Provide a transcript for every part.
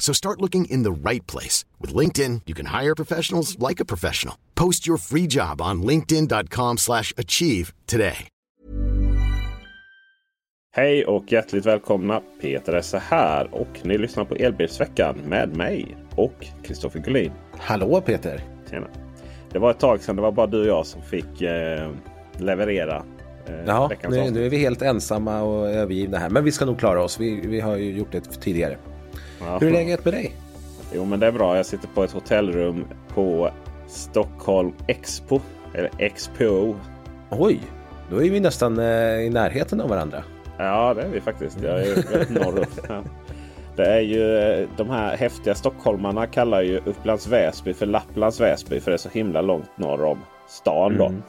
So start looking in the right place. With LinkedIn, you can hire professionals like a professional. Post your free job on linkedin.com slash achieve today. Hej och hjärtligt välkomna! Peter Esse här och ni lyssnar på Elbilsveckan med mig och Kristoffer Gullin. Hallå Peter! Tjena! Det var ett tag sedan det var bara du och jag som fick eh, leverera eh, Ja, nu, nu är vi helt ensamma och övergivna här. Men vi ska nog klara oss. Vi, vi har ju gjort det tidigare. Ja. Hur är läget med dig? Jo men det är bra. Jag sitter på ett hotellrum på Stockholm Expo. Eller Expo. Oj, då är vi nästan eh, i närheten av varandra. Ja det är vi faktiskt. Jag är norrut. Ja. Det är ju eh, de här häftiga stockholmarna kallar ju Upplands Väsby för Lapplands Väsby. För det är så himla långt norr om stan då. Mm.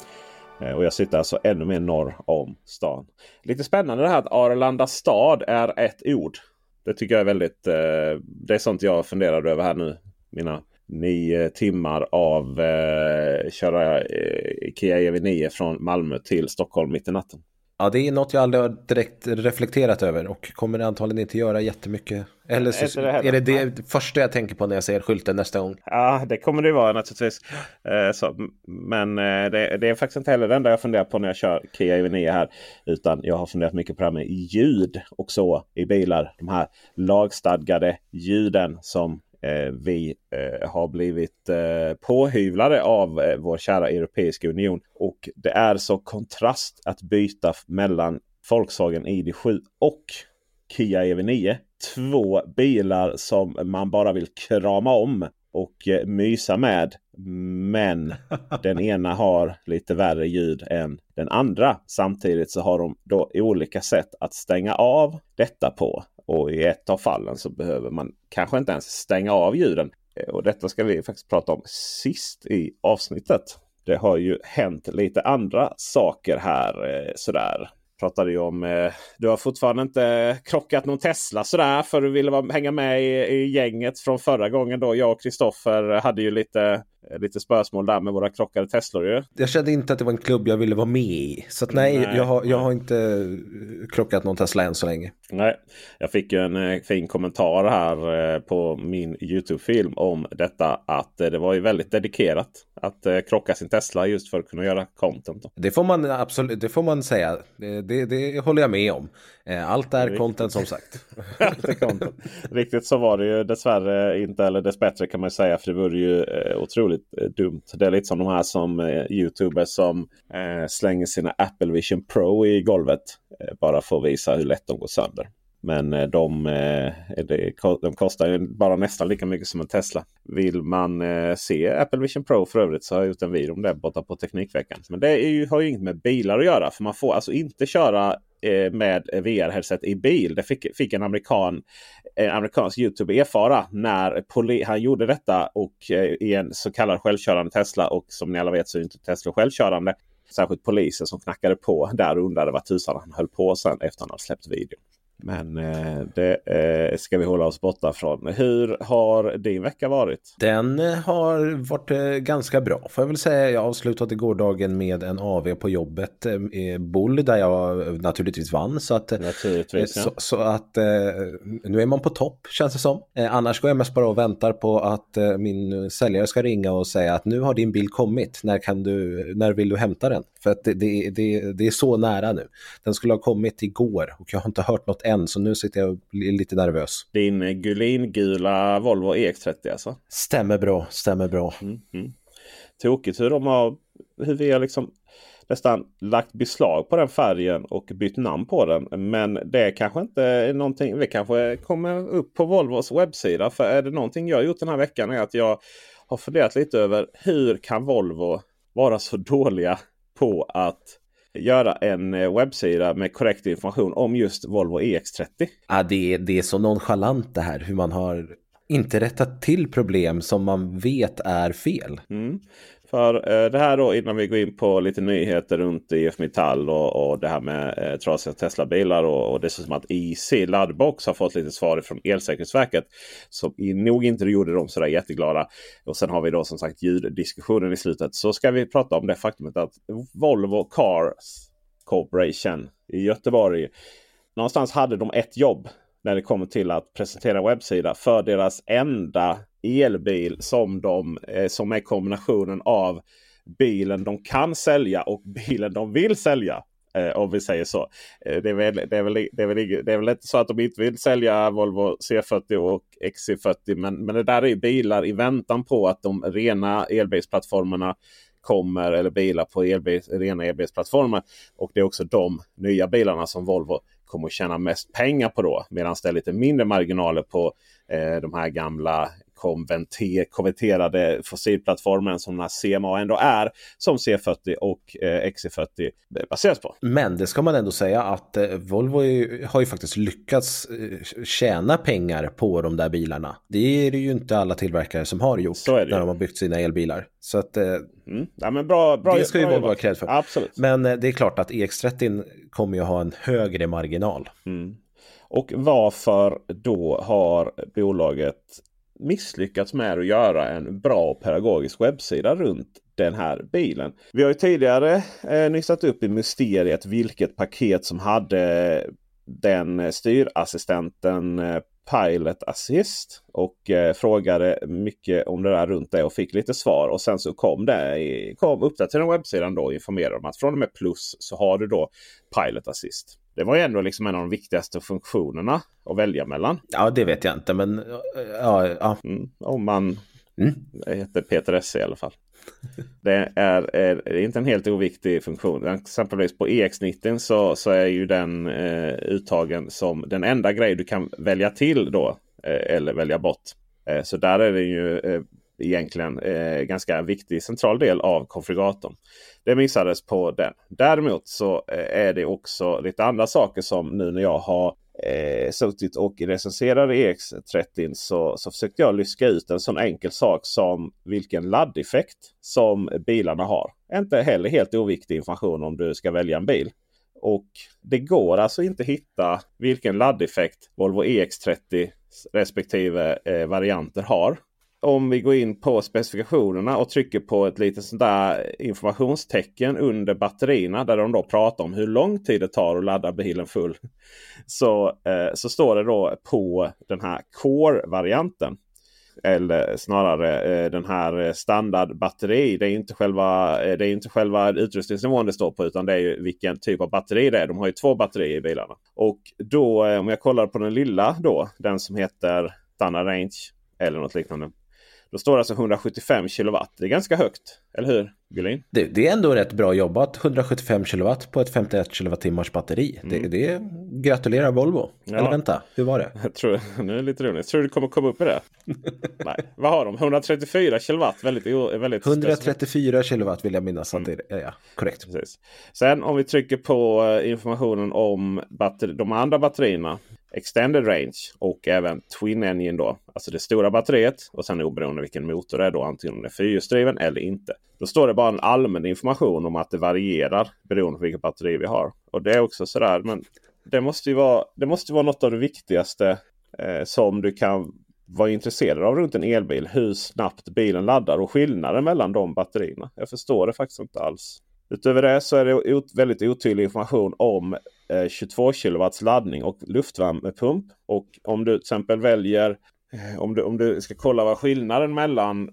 Eh, Och jag sitter alltså ännu mer norr om stan. Lite spännande det här att Arlanda stad är ett ord. Det tycker jag är väldigt... Eh, det är sånt jag funderar över här nu. Mina nio timmar av eh, köra eh, Ikea EV9 från Malmö till Stockholm mitt i natten. Ja, det är något jag aldrig har direkt reflekterat över och kommer antagligen inte göra jättemycket. Eller så Inte det heller. är det det första jag tänker på när jag ser skylten nästa gång. Ja, det kommer det vara naturligtvis. Eh, så, men eh, det, det är faktiskt inte heller det enda jag funderar på när jag kör Kia EV9 här. Utan jag har funderat mycket på det här med ljud och så i bilar. De här lagstadgade ljuden som vi eh, har blivit eh, påhyvlade av eh, vår kära Europeiska Union. Och det är så kontrast att byta mellan Volkswagen ID7 och Kia EV9. Två bilar som man bara vill krama om och eh, mysa med. Men den ena har lite värre ljud än den andra. Samtidigt så har de då olika sätt att stänga av detta på. Och i ett av fallen så behöver man kanske inte ens stänga av ljuden. Eh, och detta ska vi faktiskt prata om sist i avsnittet. Det har ju hänt lite andra saker här eh, sådär pratade ju om. Eh, du har fortfarande inte krockat någon Tesla sådär för du ville hänga med i, i gänget från förra gången då. Jag och Kristoffer hade ju lite, lite spörsmål där med våra krockade Teslor ju. Jag kände inte att det var en klubb jag ville vara med i. Så att nej, Nej, jag, har, jag har inte eh, krockat någon Tesla än så länge. Nej, jag fick ju en eh, fin kommentar här eh, på min Youtube-film om detta att eh, det var ju väldigt dedikerat att eh, krocka sin Tesla just för att kunna göra content. Då. Det får man absolut, det får man säga. Det, det, håller jag med om. Eh, Allt är Riktigt. content som sagt. Content. Riktigt så var det ju dessvärre inte, eller dessbättre kan man säga, för det vore ju eh, otroligt eh, dumt. Det är lite som de här som eh, Youtubers som eh, slänger sina Apple Vision Pro i golvet. Eh, bara för att visa hur lätt de går sönder. Men eh, de, eh, de kostar ju bara nästan lika mycket som en Tesla. Vill man eh, se Apple Vision Pro för övrigt så har jag gjort en video om det borta på Teknikveckan. Men det är ju, har ju inget med bilar att göra. För man får alltså inte köra med VR-headset i bil. Det fick, fick en amerikan en amerikansk Youtube erfara när poli- han gjorde detta och i en så kallad självkörande Tesla. Och som ni alla vet så är inte Tesla självkörande. Särskilt polisen som knackade på där och undrade vad tusan han höll på sen efter han hade släppt videon. Men eh, det eh, ska vi hålla oss borta från. Hur har din vecka varit? Den eh, har varit ganska bra får jag väl säga. Jag avslutade gårdagen med en AV på jobbet, Bull, där jag naturligtvis vann. Så att, Naturligtvis. så, Ja. så att eh, nu är man på topp känns det som. Annars går jag mest bara och väntar på att min säljare ska ringa och säga att nu har din bil kommit. När, kan du, när vill du hämta den? För att det, det, det, det är så nära nu. Den skulle ha kommit igår och jag har inte hört något än så nu sitter jag lite nervös. Din Gulin-gula Volvo EX30 alltså? Stämmer bra, stämmer bra. Mm, mm. Tokigt hur de har... Hur vi har liksom... nästan lagt beslag på den färgen och bytt namn på den. Men det kanske inte är någonting. Det kanske kommer upp på Volvos webbsida. För är det någonting jag gjort den här veckan är att jag har funderat lite över hur kan Volvo vara så dåliga på att göra en eh, webbsida med korrekt information om just Volvo EX30. Ja, det, är, det är så nonchalant det här hur man har inte rättat till problem som man vet är fel. Mm. För eh, det här då innan vi går in på lite nyheter runt IF Metall och, och det här med eh, trasiga Tesla-bilar och, och som att IC Laddbox har fått lite svar från Elsäkerhetsverket. Som nog inte gjorde dem sådär jätteglada. Och sen har vi då som sagt ljuddiskussionen i slutet. Så ska vi prata om det faktumet att Volvo Cars Corporation i Göteborg någonstans hade de ett jobb när det kommer till att presentera en webbsida för deras enda elbil som, de, eh, som är kombinationen av bilen de kan sälja och bilen de vill sälja. Eh, om vi säger så. Eh, det, är väl, det, är väl, det, är väl, det är väl inte så att de inte vill sälja Volvo C40 och XC40. Men, men det där är bilar i väntan på att de rena elbilsplattformarna kommer eller bilar på elbil, rena elbilsplattformar. Och det är också de nya bilarna som Volvo kommer att tjäna mest pengar på då. Medan det är lite mindre marginaler på eh, de här gamla konverterade fossilplattformen som den här CMA ändå är. Som C40 och eh, XC40 baseras på. Men det ska man ändå säga att eh, Volvo ju, har ju faktiskt lyckats eh, tjäna pengar på de där bilarna. Det är det ju inte alla tillverkare som har gjort när de har byggt sina elbilar. Så att, eh, mm. ja, men bra, bra, det ska ju Volvo ha cred för. Absolut. Men eh, det är klart att EX30 kommer ju ha en högre marginal. Mm. Och varför då har bolaget misslyckats med att göra en bra pedagogisk webbsida runt den här bilen. Vi har ju tidigare eh, nystat upp i mysteriet vilket paket som hade den styrassistenten eh, Pilot Assist och eh, frågade mycket om det där runt det och fick lite svar. Och sen så kom det i, kom uppdateringen webbsidan då och informerade om att från och med plus så har du då Pilot Assist. Det var ju ändå liksom en av de viktigaste funktionerna att välja mellan. Ja, det vet jag inte, men ja. ja. Mm, om man mm. heter Peter Esse i alla fall. Det är, är, är, inte en helt oviktig funktion. Exempelvis på EX90 så, så är ju den eh, uttagen som den enda grej du kan välja till då. Eh, eller välja bort. Eh, så där är det ju eh, egentligen eh, ganska viktig central del av konfiguratorn. Det missades på den. Däremot så eh, är det också lite andra saker som nu när jag har eh, suttit och recenserade EX30 så, så försökte jag lyska ut en sån enkel sak som vilken laddeffekt som bilarna har. Inte heller helt oviktig information om du ska välja en bil. Och det går alltså inte hitta vilken laddeffekt Volvo EX30 respektive eh, varianter har om vi går in på specifikationerna och trycker på ett litet sånt där informationstecken under batterierna. Där de då pratar om hur lång tid det tar att ladda bilen full. Så, eh, så står det då på den här Core-varianten. Eller snarare eh, den här standardbatteri. Det är inte själva, eh, det är inte själva utrustningsnivån det står på utan det är ju vilken typ av batteri det är. De har ju två batterier i bilarna. Och då eh, om jag kollar på den lilla då. Den som heter standard range eller något liknande. Då står det alltså 175 kilowatt. Det är ganska högt, eller hur Gullin? Det, det, är ändå rätt bra jobbat, 175 kilowatt på ett 51 kilowattimmars batteri. Mm. Det, det gratulerar Volvo. Ja. Eller vänta, hur var det? Jag tror, nu är det lite roligt. Tror du kommer komma upp i det. Nej, vad har de? 134 kilowatt. Väldigt, väldigt 134 kilowatt vill jag minnas att det är. Ja, korrekt. Precis. Sen om vi trycker på eh, informationen om batteri, de andra batterierna. Extended Range och även Twin Engine då. Alltså det stora batteriet och sen oberoende vilken motor det är då. Antingen om är fyrhjulsdriven eller inte. Då står det bara en allmän information om att det varierar beroende på vilket batteri vi har. Och det är också sådär. Men det måste ju vara, det måste vara något av det viktigaste eh, som du kan vara intresserad av runt en elbil. Hur snabbt bilen laddar och skillnaden mellan de batterierna. Jag förstår det faktiskt inte alls. Utöver det så är det väldigt otydlig information om eh, 22 kW laddning och luftvärmepump. Och om du till exempel väljer eh, om du, om du ska kolla vad skillnaden mellan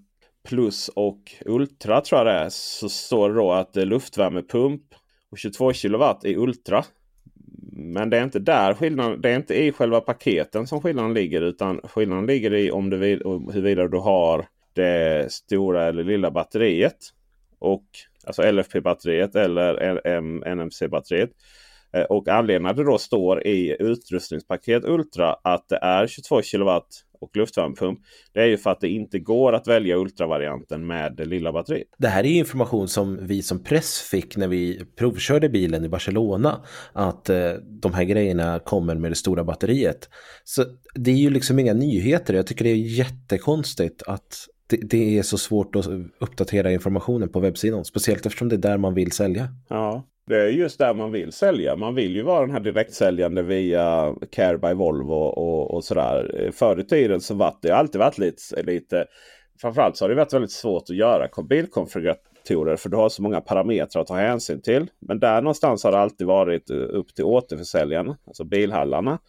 Plus och Ultra tror jag det är. Så står det då att eh, luftvärmepump och 22 kW är Ultra. Men det är inte där skillnaden, det är inte i själva paketen som skillnaden ligger. Utan skillnaden ligger i om du vill, huruvida du har det stora eller lilla batteriet. Och, alltså LFP-batteriet eller NMC-batteriet. Eh, och anledningen att det då står i utrustningspaket Ultra att det är 22 kW och luftvärmepump. Det är ju för att det inte går att välja Ultra-varianten med det lilla batteriet. Det här är information som vi som press fick när vi provkörde bilen i Barcelona. Att eh, de här grejerna kommer med det stora batteriet. Så det är ju liksom inga nyheter. Jag tycker det är jättekonstigt att det, det, är så svårt att uppdatera informationen på webbsidan. Speciellt eftersom det är där man vill sälja. Ja, det är just där man vill sälja. Man vill ju vara den här direktsäljande via Care by Volvo och, och sådär. Förr i tiden så var det alltid varit lite, lite Framförallt så har det varit väldigt svårt att göra bilkonfiguratorer för du har så många parametrar att ta hänsyn till. Men där någonstans har det alltid varit eh, upp till återförsäljarna, alltså bilhallarna,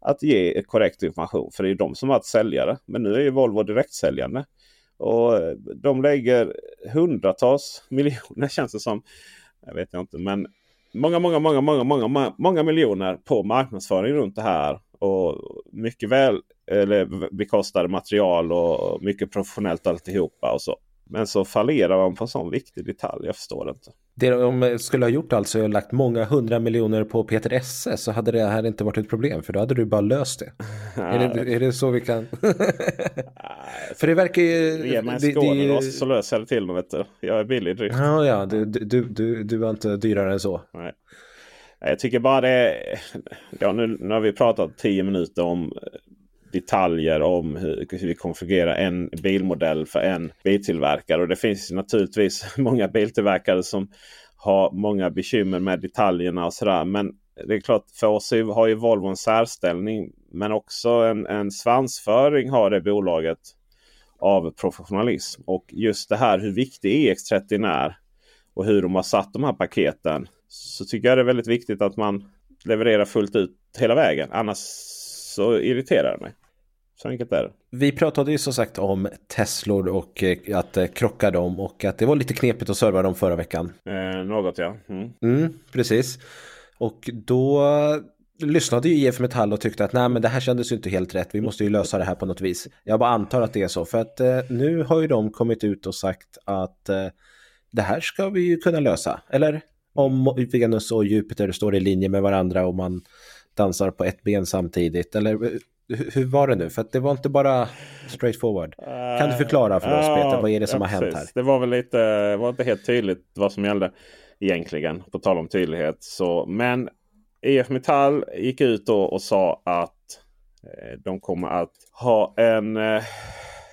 att ge korrekt information. För det är de som har varit säljare. Men nu är ju Volvo direktsäljande. Och eh, de lägger hundratals miljoner känns det som jag vet inte. Men många, många, många, många, många, många miljoner på marknadsföring runt det här. Och mycket väl eller bekostade material och mycket professionellt alltihopa och så. Men så fallerar man på en sån viktig detalj. Jag förstår inte. Det de skulle ha gjort alltså är lagt många hundra miljoner på Peter Esse så hade det här inte varit ett problem för då hade du bara löst det. är, det är det så vi kan? för det verkar ju... Ge mig en Skånerost så löser jag det till mig. Vet du. Jag är billig drygt. Ja, ja, du, du, du, du är inte dyrare än så. Nej. Jag tycker bara det... Ja, nu, nu har vi pratat tio minuter om detaljer om hur, vi konfigurerar en bilmodell för en biltillverkare. Och det finns naturligtvis många biltillverkare som har många bekymmer med detaljerna och sådär. Men det är klart, för oss har ju Volvo en särställning. Men också en, en svansföring har det bolaget av professionalism. Och just det här hur viktig EX30 är och hur de har satt de här paketen. Så tycker jag det är väldigt viktigt att man levererar fullt ut hela vägen. Annars så irriterar det mig. Så enkelt är det. Vi pratade ju som sagt om Teslor och eh, att eh, krocka dem och att det var lite knepigt att serva dem förra veckan. Eh, något ja. Mm. Mm, precis. Och då lyssnade ju IF Metall och tyckte att nej men det här kändes ju inte helt rätt. Vi måste ju lösa det här på något vis. Jag bara antar att det är så. För att eh, nu har ju de kommit ut och sagt att eh, det här ska vi ju kunna lösa. Eller om Venus och Jupiter står i linje med varandra och man dansar på ett ben samtidigt. Eller hur var det nu? För det var inte bara straight forward. Kan du förklara för oss Peter, vad är det som ja, har hänt här? Det var väl lite, var inte helt tydligt vad som gällde egentligen. På tal om tydlighet. Så, men EF Metall gick ut och, och sa att eh, de kommer att ha en eh,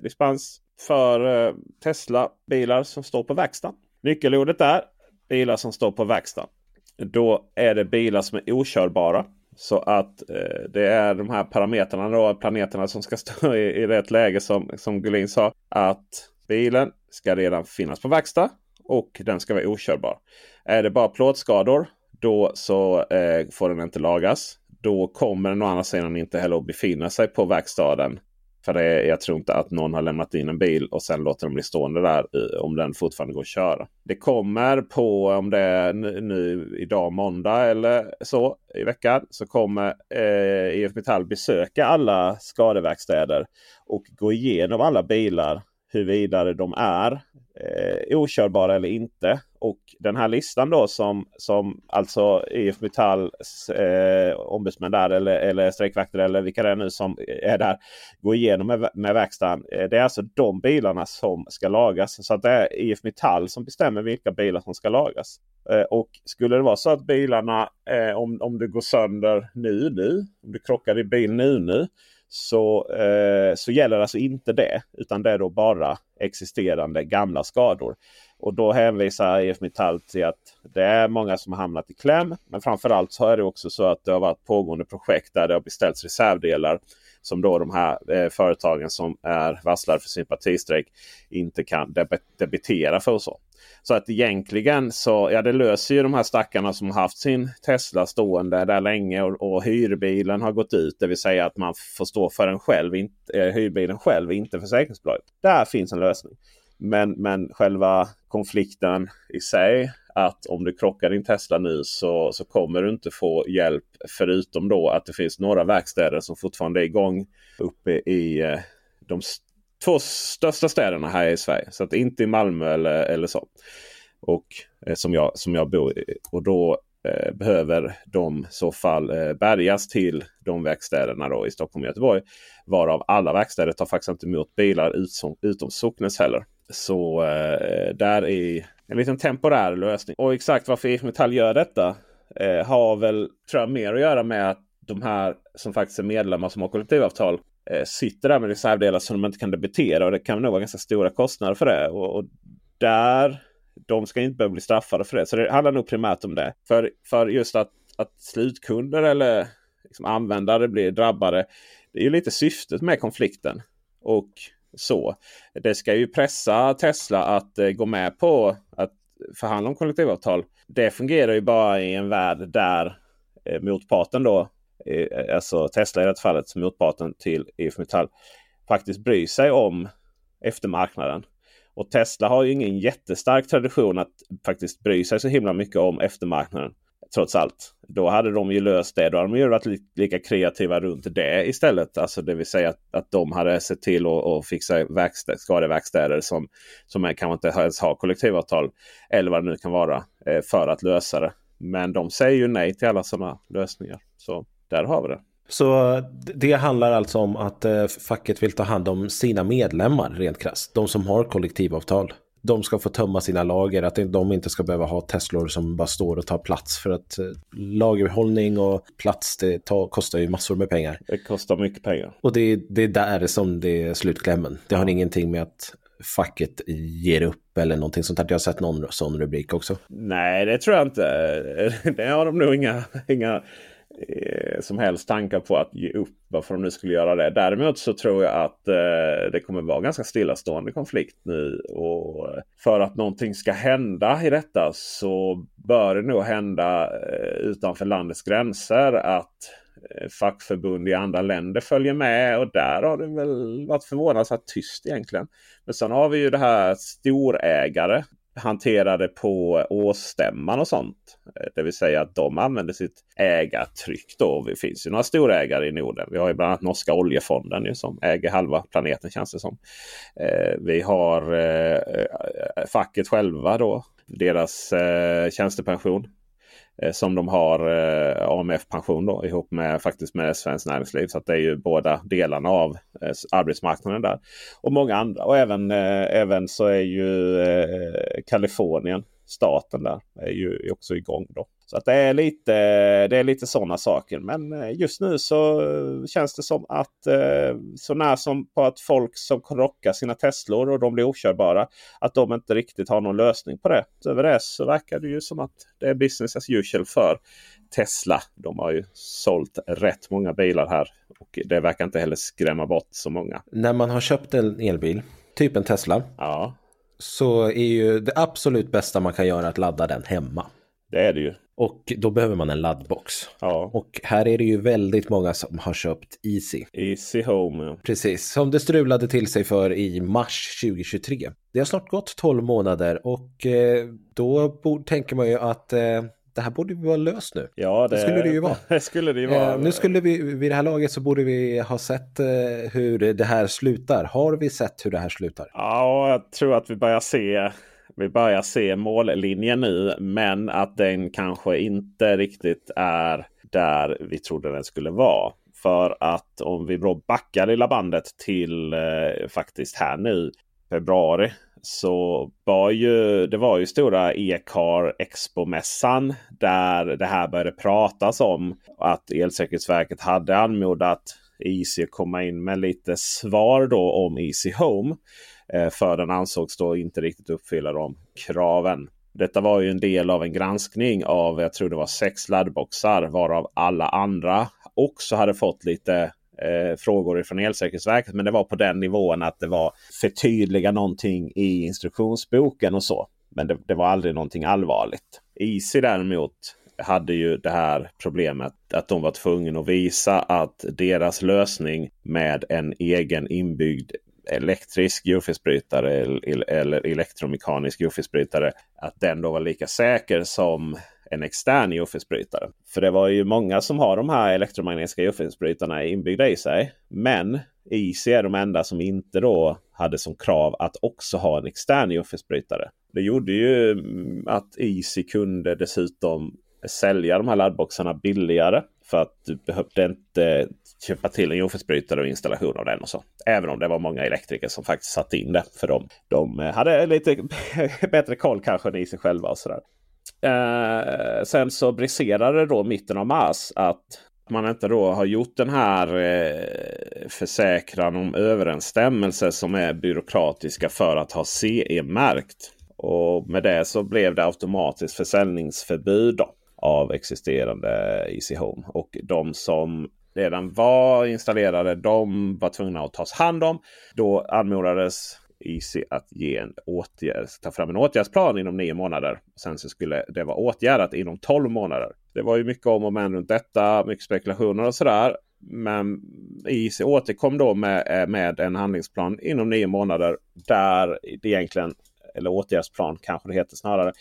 dispens för eh, Tesla-bilar som står på verkstaden. Nyckelordet är bilar som står på verkstaden. Då är det bilar som är okörbara. Så att eh, det är de här parametrarna då, planeterna som ska stå i, i rätt läge som, som Gullin sa. Att bilen ska redan finnas på verkstad och den ska vara okörbar. Är det bara plåtskador då så eh, får den inte lagas. Då kommer den å andra sidan inte heller att befinna sig på verkstaden för det, jag tror inte att någon har lämnat in en bil och sen låter den bli stående där om den fortfarande går att köra. Det kommer på om det är nu idag måndag eller så i veckan. Så kommer eh, IF Metall besöka alla skadeverkstäder och gå igenom alla bilar huruvida de är eh, okörbara eller inte. Och den här listan då som, som alltså IF Metalls eh, ombudsmän där eller, eller strejkvakter eller vilka det är nu som är där. Går igenom med, med verkstaden. Eh, det är alltså de bilarna som ska lagas. Så att det är IF Metall som bestämmer vilka bilar som ska lagas. Eh, och skulle det vara så att bilarna, eh, om, om det går sönder nu nu, om du krockar i bil nu nu så, eh, så gäller alltså inte det. Utan det är då bara existerande gamla skador. Och då hänvisar IF Metall till att det är många som har hamnat i kläm. Men framförallt så är det också så att det har varit pågående projekt där det har beställts reservdelar som då de här eh, företagen som är varslade för sympatistrejk inte kan debitera för. Och så. Så att egentligen så ja, det löser ju de här stackarna som haft sin Tesla stående där länge och, och hyrbilen har gått ut. Det vill säga att man får stå för den själv, inte, eh, hyrbilen själv, inte försäkringsbolaget. Där finns en lösning. Men, men själva konflikten i sig att om du krockar din Tesla nu så, så kommer du inte få hjälp. Förutom då att det finns några verkstäder som fortfarande är igång uppe i eh, de två största städerna här i Sverige. Så att inte i Malmö eller, eller så. och eh, som, jag, som jag bor i. Och då eh, behöver de i så fall eh, bärgas till de verkstäderna då i Stockholm och Göteborg. Varav alla verkstäder tar faktiskt inte emot bilar utom, utom Socknes heller. Så eh, där är en liten temporär lösning. Och exakt varför IF Metall gör detta eh, har väl tror jag, mer att göra med att de här som faktiskt är medlemmar som har kollektivavtal Eh, sitter där med reservdelar som de inte kan debitera. Och det kan nog vara ganska stora kostnader för det. Och, och där de ska inte behöva bli straffade för det. Så det handlar nog primärt om det. För, för just att, att slutkunder eller liksom användare blir drabbade. Det är ju lite syftet med konflikten. Och så. Det ska ju pressa Tesla att eh, gå med på att förhandla om kollektivavtal. Det fungerar ju bara i en värld där eh, motparten då, alltså Tesla i det fallet, motparten till IF Metall, faktiskt bryr sig om eftermarknaden. Och Tesla har ju ingen jättestark tradition att faktiskt bry sig så himla mycket om eftermarknaden. Trots allt. Då hade de ju löst det. Då hade de ju varit lika kreativa runt det istället. Alltså det vill säga att, att de hade sett till att, att fixa verkstä skadeverkstäder som, som kanske inte ens har kollektivavtal. Eller vad det nu kan vara. Eh, för att lösa det. Men de säger ju nej till alla sådana lösningar. Så där har vi det. Så det handlar alltså om att eh, facket vill ta hand om sina medlemmar rent krasst. De som har kollektivavtal. De ska få tömma sina lager, att de inte ska behöva ha Teslor som bara står och tar plats. För att eh, lagerhållning och plats det tar, kostar ju massor med pengar. Det kostar mycket pengar. Och det, det är där som det är slutklämmen. Det har ingenting med att facket ger upp eller någonting sånt. Jag har sett någon sån rubrik också. Nej, det tror jag inte. Det har de nog inga, inga eh, som helst tankar på att ge upp varför de nu skulle göra det. Däremot så tror jag att eh, det kommer vara ganska stillastående konflikt nu. Och för att någonting ska hända i detta så bör det nog hända eh, utanför landets gränser att eh, fackförbund i andra länder följer med. Och där har det väl varit förvånansvärt tyst egentligen. Men sen har vi ju det här storägare hanterade på årsstämman och sånt. Eh, det vill säga att de använder sitt ägartryck. Då. Det finns ju några storägare i Norden. Vi har ju bland annat norska oljefonden ju, som äger halva planeten känns det som. Eh, vi har eh, eh facket själva då. Deras eh, tjänstepension Eh, som de har eh, AMF-pension då ihop med faktiskt med Svenskt Näringsliv. Så det är ju båda delarna av eh, arbetsmarknaden där. Och många andra. Och även, eh, även så är ju eh, Kalifornien, staten där, är ju också igång. då. Så att det är lite, det är lite sådana saker. Men eh, just nu så känns det som att eh, så när som på att folk som rockar sina Teslor och de blir okörbara. Att de inte riktigt har någon lösning på det. Över det så verkar det ju som att det är business as usual för Tesla. De har ju sålt rätt många bilar här. Och det verkar inte heller skrämma bort så många. När man har köpt en elbil, typ en Tesla. Ja. Så är ju det absolut bästa man kan göra att ladda den hemma. Det är det ju. Och då behöver man en laddbox. Ja. Och här är det ju väldigt många som har köpt Easy. Easy Home. Ja. Precis, som det strulade till sig för i mars 2023. Det har snart gått 12 månader och eh, då tänker man ju att eh, det här borde ju vara löst nu. Ja, det, det skulle det ju vara. Det skulle det ju vara. Eh, nu skulle vi, vid det här laget så borde vi ha sett eh, hur det här slutar. Har vi sett hur det här slutar? Ja, jag tror att vi börjar se vi börjar se mållinjen nu men att den kanske inte riktigt är där vi trodde den skulle vara. För att om vi backar lilla bandet till eh, faktiskt här nu februari så var ju det var ju stora E-car Expo-mässan där det här började pratas om att Elsäkerhetsverket hade anmodat Easy att komma in med lite svar då om Easy Home. Eh, för den ansågs då inte riktigt uppfylla de kraven. Detta var ju en del av en granskning av, jag tror det var sex laddboxar varav alla andra också hade fått lite eh, frågor från Elsäkerhetsverket. Men det var på den nivån att det var förtydliga någonting i instruktionsboken och så. Men det, det var aldrig någonting allvarligt. Easy däremot hade ju det här problemet att de var tvungna att visa att deras lösning med en egen inbyggd elektrisk djurfisbrytare eller elektromekanisk djurfisbrytare. Att den då var lika säker som en extern jordfelsbrytare. För det var ju många som har de här elektromagnetiska jordfelsbrytarna inbyggda i sig. Men Easy är de enda som inte då hade som krav att också ha en extern jordfelsbrytare. Det gjorde ju mm, att Easy kunde dessutom sälja de här laddboxarna billigare. För att du behövde inte köpa till en jordfelsbrytare och installation av den. och så. Även om det var många elektriker som faktiskt satte in det. För de, de hade lite bättre koll kanske än i sig själva. och sådär. Eh, sen så briserade det då mitten av mars att man inte då har gjort den här eh, försäkran om överensstämmelse som är byråkratiska för att ha CE-märkt. Och med det så blev det automatiskt försäljningsförbud då, av existerande Easy Home. Och de som redan var installerade de var tvungna att tas hand om. Då anmodades Easy att ge en åtgärd, ta fram en åtgärdsplan inom nio månader. Sen så skulle det vara åtgärdat inom tolv månader. Det var ju mycket om och men runt detta, mycket spekulationer och sådär. Men IC återkom då med, eh, med en handlingsplan inom nio månader. Där det egentligen, eller åtgärdsplan kanske det heter snarare.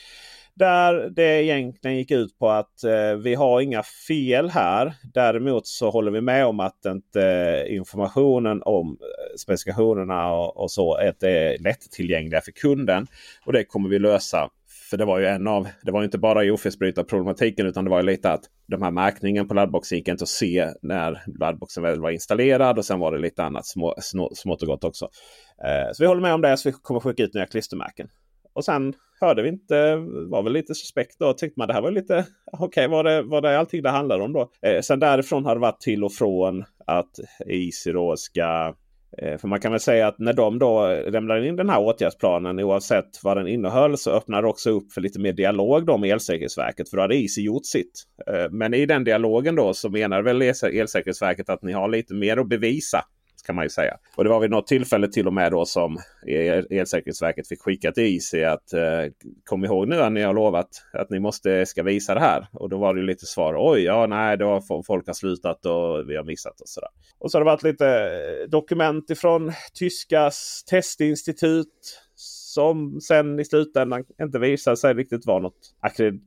Där det egentligen gick ut på att eh, vi har inga fel här. Däremot så håller vi med om att inte informationen om eh, specifikationerna och, och så att är lättillgängliga för kunden. Och det kommer vi lösa. För det var ju en av, det var inte bara ofelsbrytarproblematiken utan det var ju lite att de här märkningen på laddboxen gick inte att se när laddboxen väl var installerad. Och sen var det lite annat små, smått och gott också. Eh, så vi håller med om det så vi kommer skicka ut nya klistermärken. Och sen hörde vi inte, var väl lite suspekt då. Tyckte man det här var lite, okej okay, var, det, var det allting det handlade om då? Eh, sen därifrån har det varit till och från att Easy då ska eh, för man kan väl säga att när de då lämnar in den här åtgärdsplanen oavsett vad den innehöll så öppnar det också upp för lite mer dialog då med Elsäkerhetsverket. För då hade Easy gjort sitt. Eh, men i den dialogen då så menar väl Elsäkerhetsverket att ni har lite mer att bevisa kan man ju säga. Och det var vid något tillfälle till och med då som Elsäkerhetsverket fick skicka till IC att eh, kom ihåg nu att ni har lovat att ni måste ska visa det här. Och då var det lite svar. Oj, ja, nej, då folk har slutat och vi har missat och sådär. Och så har det varit lite eh, dokument ifrån tyskas testinstitut som sen i slutändan inte visade sig riktigt vara något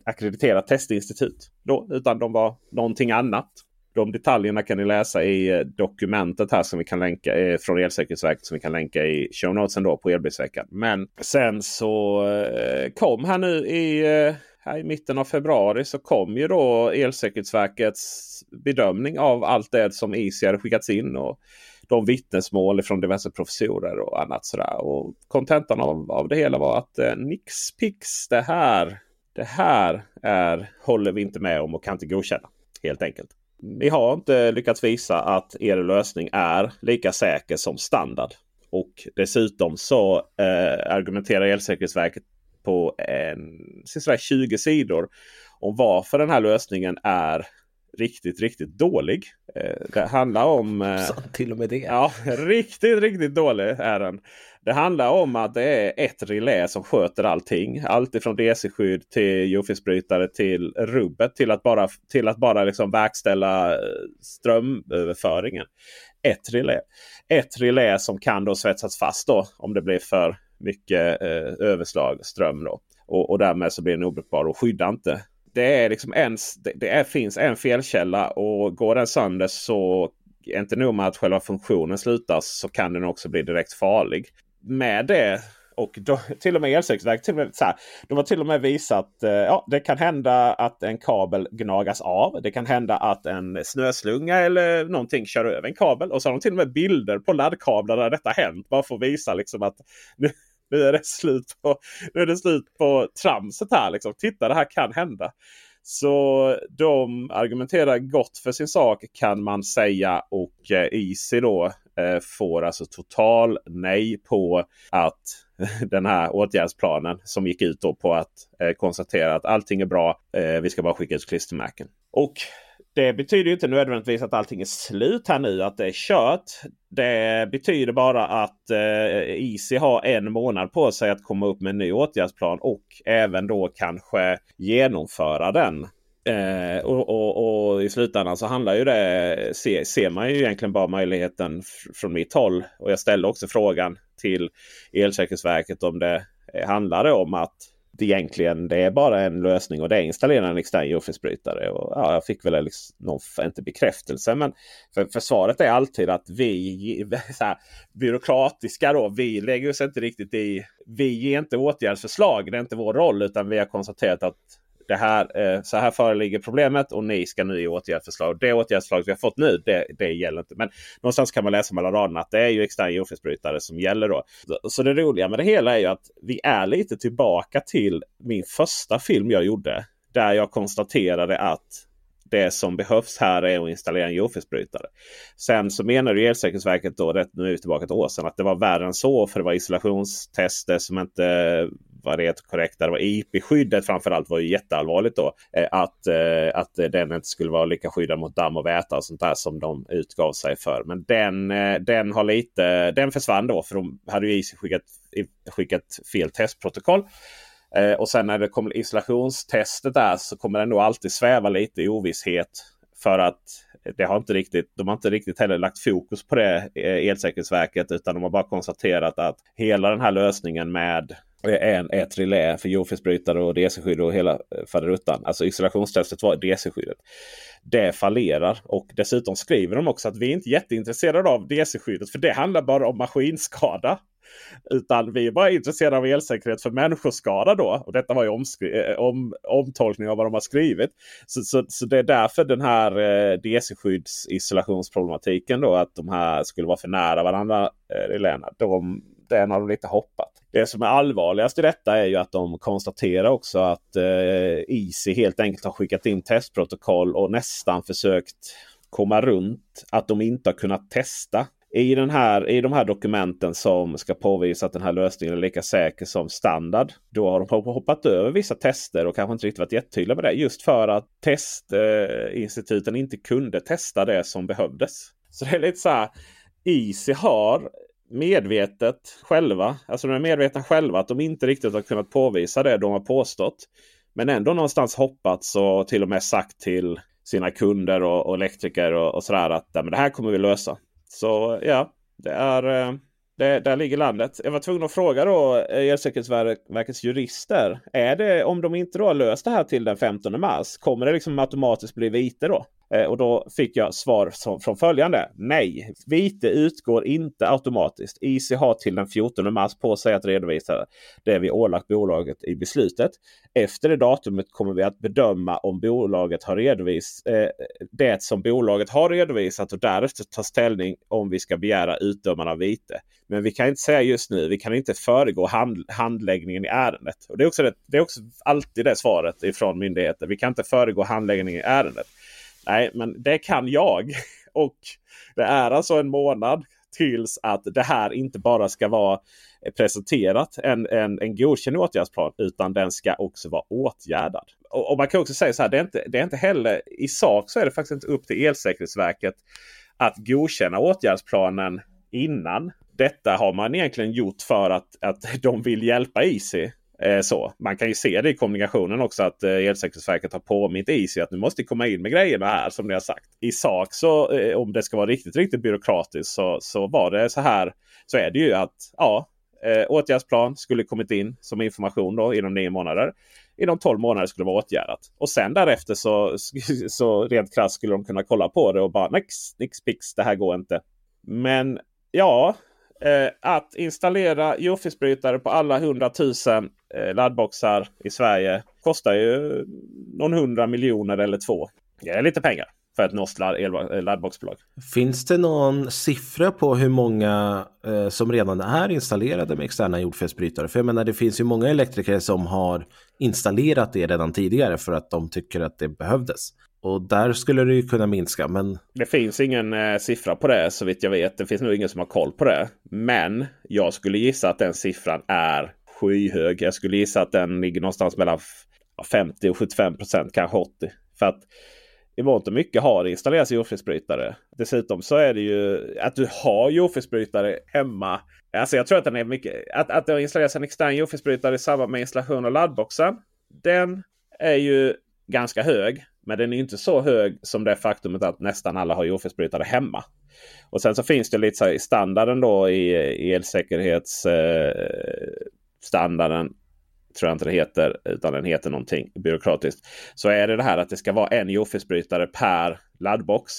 akkrediterat testinstitut. Då, utan de var någonting annat. De detaljerna kan ni läsa i eh, dokumentet här som vi kan länka eh, från Elsäkerhetsverket som vi kan länka i show notesen då på Elbilsveckan. Men sen så eh, kom här nu i, eh, här i mitten av februari så kom ju då Elsäkerhetsverkets bedömning av allt det som Easy hade skickats in. Och de vittnesmål från diverse professorer och annat sådär. Och kontentan av, av det hela var att eh, nix pix det här. Det här är, håller vi inte med om och kan inte godkänna. Helt enkelt. Ni har inte lyckats visa att er lösning är lika säker som standard. Och dessutom så eh, argumenterar Elsäkerhetsverket på en, 20 sidor om varför den här lösningen är riktigt, riktigt dålig. Eh, det handlar om... Eh, så, till och med det? Ja, riktigt, riktigt dålig är den. Det handlar om att det är ett relä som sköter allting. Allt ifrån DC-skydd till jordfelsbrytare till rubbet till att bara, till att bara liksom verkställa eh, strömöverföringen. Ett relä. Ett relä som kan då svetsas fast då om det blir för mycket eh, överslag ström. Då. Och, och därmed så blir den obrukbar och skyddar inte det är liksom en, det, det är, finns en felkälla och går den sönder så inte nog med att själva funktionen slutar så kan den också bli direkt farlig. Med det och då, till och med Elsäkerhetsverket de har till och med visat eh, ja, det kan hända att en kabel gnagas av. Det kan hända att en snöslunga eller någonting kör över en kabel. Och så har de till och med bilder på laddkablar där detta hänt. Bara för att visa liksom att nu, nu är det slut på, nu är det slut på tramset här. Liksom. Titta det här kan hända. Så de argumenterar gott för sin sak kan man säga. Och eh, Easy då eh, får alltså total nej på att den här åtgärdsplanen som gick ut då på att eh, konstatera att allting är bra. Eh, vi ska bara skicka ut klistermärken. Och det betyder inte nödvändigtvis att allting är slut här nu, att det är kört. Det betyder bara att eh, IC har en månad på sig att komma upp med en ny åtgärdsplan och även då kanske genomföra den. Eh, och, och, och, i slutändan så handlar ju det, se, ser man ju egentligen bara möjligheten från mitt håll. Och jag ställde också frågan till Elsäkerhetsverket om det handlade om att egentligen det är bara en lösning och det är installera en extern jordfelsbrytare. Och, ja, jag fick väl liksom någon, inte bekräftelse men för, för svaret är alltid att vi så här, byråkratiska då. Vi lägger oss inte riktigt i. Vi ger inte åtgärdsförslag. Det är inte vår roll utan vi har konstaterat att det här, eh, så här föreligger problemet och ni ska nu ge åtgärdsförslag. Det åtgärdsförslag vi har fått nu, det, det gäller inte. Men någonstans kan man läsa mellan raderna att det är ju extern jordfelsbrytare som gäller då. Så det roliga med det hela är ju att vi är lite tillbaka till min första film jag gjorde. Där jag konstaterade att det som behövs här är att installera en jordfelsbrytare. Sen så menar ju Elsäkerhetsverket då, rätt nu är vi tillbaka ett år sedan, att det var värre än så. För det var isolationstester som inte var det korrekt. Det var IP-skyddet framförallt var ju jätteallvarligt då. Eh, att, eh, att den inte skulle vara lika skyddad mot damm och väta och sånt där som de utgav sig för. Men den, eh, den har lite, den försvann då för de hade ju skickat, skickat fel testprotokoll. och sen när det kommer isolationstestet där så kommer den nog alltid sväva lite i ovisshet. För att det har inte riktigt, de har inte riktigt heller lagt fokus på det, Elsäkerhetsverket. Utan de har bara konstaterat att hela den här lösningen med en, ett relä för jordfelsbrytare och DC-skydd och hela eh, faderuttan. Alltså isolationstestet var DC-skyddet. Det fallerar och dessutom skriver de också att vi är inte jätteintresserade av DC-skyddet för det handlar bara om maskinskada. Utan vi är bara intresserade av elsäkerhet för människoskada då. Och detta var ju eh, om, omtolkning av vad de har skrivit. Så, så, så det är därför den här eh, DC-skyddsisolationsproblematiken då. Att de här skulle vara för nära varandra. Eh, de, den har de lite hoppat. Det som är allvarligast i detta är ju att de konstaterar också att eh, Easy helt enkelt har skickat in testprotokoll och nästan försökt komma runt att de inte har kunnat testa. I, den här, I de här dokumenten som ska påvisa att den här lösningen är lika säker som standard. Då har de hoppat över vissa tester och kanske inte riktigt varit jättetydliga med det. Just för att testinstituten eh, inte kunde testa det som behövdes. Så det är lite så här. Easy har medvetet själva. Alltså de är medvetna själva att de inte riktigt har kunnat påvisa det de har påstått. Men ändå någonstans hoppats och till och med sagt till sina kunder och, och elektriker och, och sådär att men det här kommer vi lösa. Så ja, det är eh, det, där ligger landet. Jag var tvungen att fråga då eh, Elsäkerhetsverkets jurister. Är det om de inte då har löst det här till den 15 mars. Kommer det liksom automatiskt bli vite då? Eh, och då fick jag svar som, från följande. Nej, vite utgår inte automatiskt. IC har till den 14 mars på sig att redovisa det vi ålagt bolaget i beslutet. Efter det datumet kommer vi att bedöma om bolaget har redovisat eh, det som bolaget har redovisat och därefter ta ställning om vi ska begära utdömande av vite. Men vi kan inte säga just nu. Vi kan inte föregå hand, handläggningen i ärendet. Och det, är också det, det är också alltid det svaret ifrån myndigheter. Vi kan inte föregå handläggningen i ärendet. Nej, men det kan jag. Och det är alltså en månad tills att det här inte bara ska vara presenterat en, en, en godkänd åtgärdsplan utan den ska också vara åtgärdad. Och, och, man kan också säga så här, det är, inte, det är inte heller i sak så är det faktiskt inte upp till Elsäkerhetsverket att godkänna åtgärdsplanen innan. Detta har man egentligen gjort för att, att de vill hjälpa IC Eh, så. Man kan ju se det i kommunikationen också att eh, Elsäkerhetsverket har påmint Easy att nu måste ni komma in med grejerna här som ni har sagt. I sak så eh, om det ska vara riktigt, riktigt byråkratiskt så, så var det så här. Så är det ju att ja, åtgärdsplan skulle kommit in som information då inom nio månader. Inom tolv månader skulle det vara åtgärdat. Och sen därefter så, så rent krasst skulle de kunna kolla på det och bara nix, nix, pix, det här går inte. Men ja, eh, att installera jordfelsbrytare på alla 100 000 eh, laddboxar i Sverige kostar ju någon hundra miljoner eller två. Det är lite pengar för ett norskt laddboxbolag. Finns det någon siffra på hur många eh, som redan är installerade med externa jordfelsbrytare? För jag menar, det finns ju många elektriker som har installerat det redan tidigare för att de tycker att det behövdes. Och där skulle det ju kunna minska. Men... Det finns ingen eh, siffra på det så vitt jag vet. Det finns nog ingen som har koll på det. Men jag skulle gissa att den siffran är skyhög. Jag skulle gissa att den ligger någonstans mellan 50 och 75 procent, kanske 80. För att i mångt och mycket har det installerats jordfelsbrytare. Dessutom så är det ju att du har jordfelsbrytare hemma. Alltså jag tror att den är mycket. Att, att det har installerats en extern jordfelsbrytare i samband med installation av laddboxen. Den är ju ganska hög. Men den är inte så hög som det faktumet att nästan alla har jordfelsbrytare hemma. Och sen så finns det lite så i standarden då i, elsäkerhetsstandarden. Eh, tror jag inte det heter, utan den heter någonting byråkratiskt. Så är det det här att det ska vara en jordfelsbrytare per laddbox.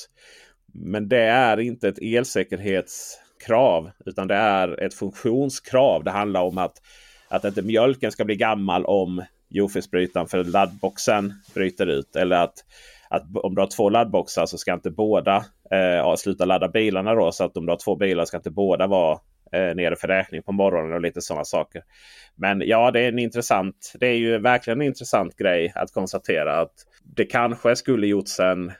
Men det är inte ett elsäkerhetskrav utan det är ett funktionskrav. Det handlar om att, att inte mjölken ska bli gammal om UFS-brytaren för laddboxen bryter ut. Eller att, att om du har två laddboxar så ska inte båda eh, sluta ladda bilarna. Då, så att om du har två bilar ska inte båda vara eh, nere för räkning på morgonen och lite sådana saker. Men ja, det är en intressant. Det är ju verkligen en intressant grej att konstatera att det kanske skulle gjorts en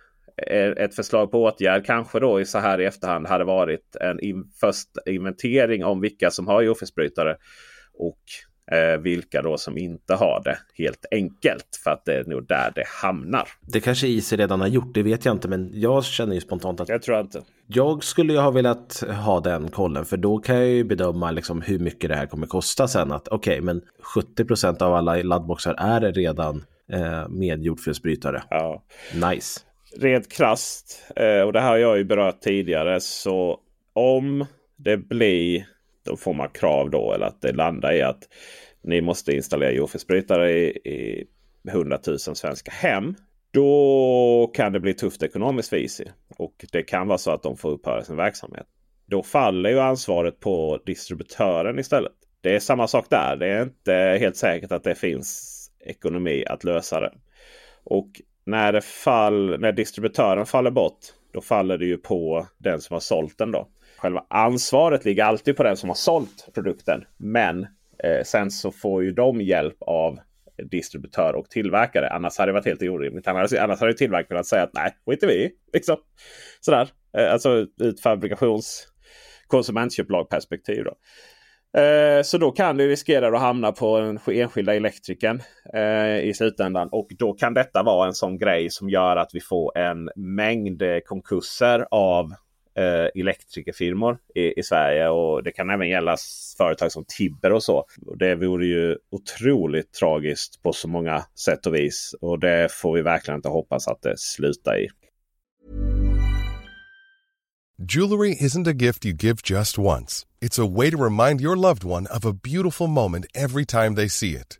eh, ett förslag på åtgärd kanske då i så här i efterhand hade varit en in, först inventering om vilka som har jordfelsbrytare Och eh, vilka då som inte har det helt enkelt. För att det är nog där det hamnar. Det kanske IC redan har gjort, det vet jag inte. Men jag känner ju spontant att jag tror inte. Jag skulle ju ha velat ha den kollen för då kan jag ju bedöma liksom hur mycket det här kommer kosta sen. Att okej, okay, men 70% av alla laddboxar är redan eh, med jordfelsbrytare. Ja. Nice. Rent krast, eh, och det här har jag ju berört tidigare, så om det blir då får man krav då eller att det landar i att ni måste installera jordfelsbrytare i, i 100 000 svenska hem. Då kan det bli tufft ekonomiskt för Easy. Och det kan vara så att de får upphöra sin verksamhet. Då faller ju ansvaret på distributören istället. Det är samma sak där. Det är inte helt säkert att det finns ekonomi att lösa det. Och när, det fall, när distributören faller bort, då faller det ju på den som har sålt den. då. Själva ansvaret ligger alltid på den som har sålt produkten. Men eh, sen så får ju de hjälp av distributör och tillverkare. Annars hade det varit helt orimligt. Annars, annars hade tillverkaren kunnat säga att nej, skit vi. Liksom. Sådär. Eh, alltså ur ett fabrikations konsumentköplagperspektiv. Då. Eh, så då kan du riskera att hamna på den enskilda elektrikern eh, i slutändan. Och då kan detta vara en sån grej som gör att vi får en mängd eh, konkurser av eh, elektrikerfirmor i, i, Sverige. Och Det kan även gälla företag som Tibber och så. Och det vore ju otroligt tragiskt på så många sätt och vis. Och det får vi verkligen inte hoppas att det slutar i. Jewelry isn't a gift you give just once. It's a way to remind your loved one of a beautiful moment every time they see it.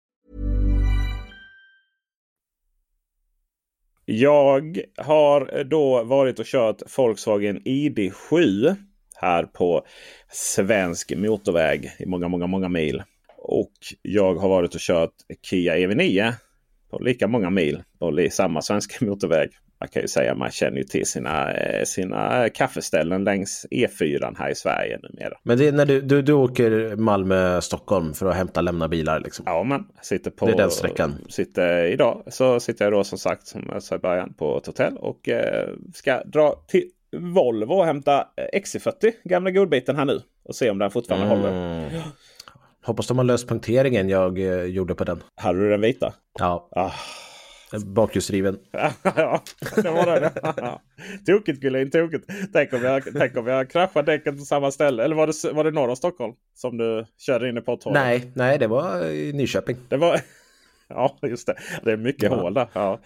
Jag har eh, då varit och kört Volkswagen ID7 här på svensk motorväg i många, många, många mil. Och jag har varit och kört Kia EV9 på lika många mil på samma svenska motorväg man kan ju säga man känner ju till sina, eh, sina kaffeställen längs E4 här i Sverige numera. Men det är när du, du, du åker Malmö-Stockholm för att hämta lämna bilar liksom? Ja, man sitter på... Det är den sträckan? Sitter, idag så sitter jag då som sagt som jag sa i början på ett hotell och eh, ska dra till Volvo och hämta XC40, gamla godbiten här nu. Och se om den fortfarande mm. håller. Hoppas de har löst punkteringen jag eh, gjorde på den. Hade du den vita? Ja. Ah. Bakhjulsdriven. ja, det var det. tokigt Gullin, tokigt. Tänk om, jag, tänk om jag kraschar däcket på samma ställe. Eller var det, var det norr om Stockholm som du körde in i potthålet? Nej, nej, det var i Nyköping. Det var... Ja, just det. Det är mycket ja. hål där. Ja.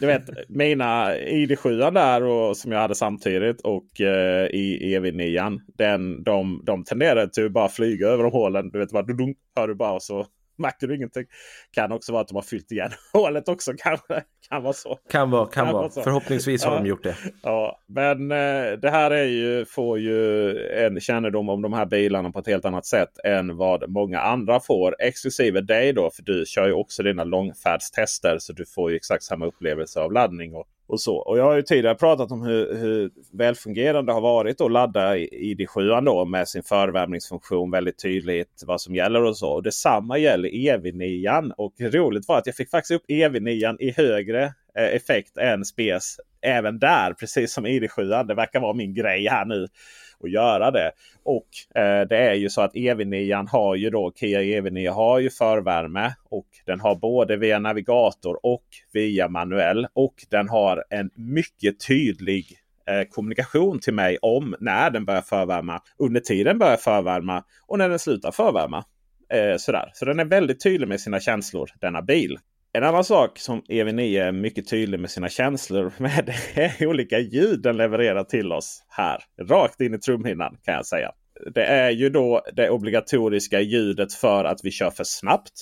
Du vet, mina ID7 där och, som jag hade samtidigt och eh, i EV9. Den, de, de tenderade till att bara flyga över de hålen. Du vet, bara, du, hör du bara och så märker du ingenting. Kan också vara att de har fyllt igen hålet också kanske. Kan vara så. Kan vara, kan, kan vara. Så. Förhoppningsvis har ja. de gjort det. Ja, men eh, det här är ju, får ju en kännedom om de här bilarna på ett helt annat sätt än vad många andra får. Exklusive dig då, för du kör ju också dina långfärdstester. Så du får ju exakt samma upplevelse av laddning och och så. Och jag har ju tidigare pratat om hur, hur välfungerande det har varit att ladda ID7 då med sin förvärmningsfunktion väldigt tydligt vad som gäller och så. Och detsamma gäller EV9. Och roligt var att jag fick faktiskt upp EV9 i högre eh, effekt än SPES även där. Precis som ID7. Det verkar vara min grej här nu att göra det. Och eh, det är ju så att EV9 har ju då Kia EV9 har ju förvärme och den har både via navigator och via manuell. Och den har en mycket tydlig eh, kommunikation till mig om när den börjar förvärma, under tiden börjar förvärma och när den slutar förvärma. Eh, sådär. Så den är väldigt tydlig med sina känslor, denna bil. En annan sak som EV9 är mycket tydlig med sina känslor med är olika ljud den levererar till oss här. Rakt in i trumhinnan kan jag säga. Det är ju då det obligatoriska ljudet för att vi kör för snabbt.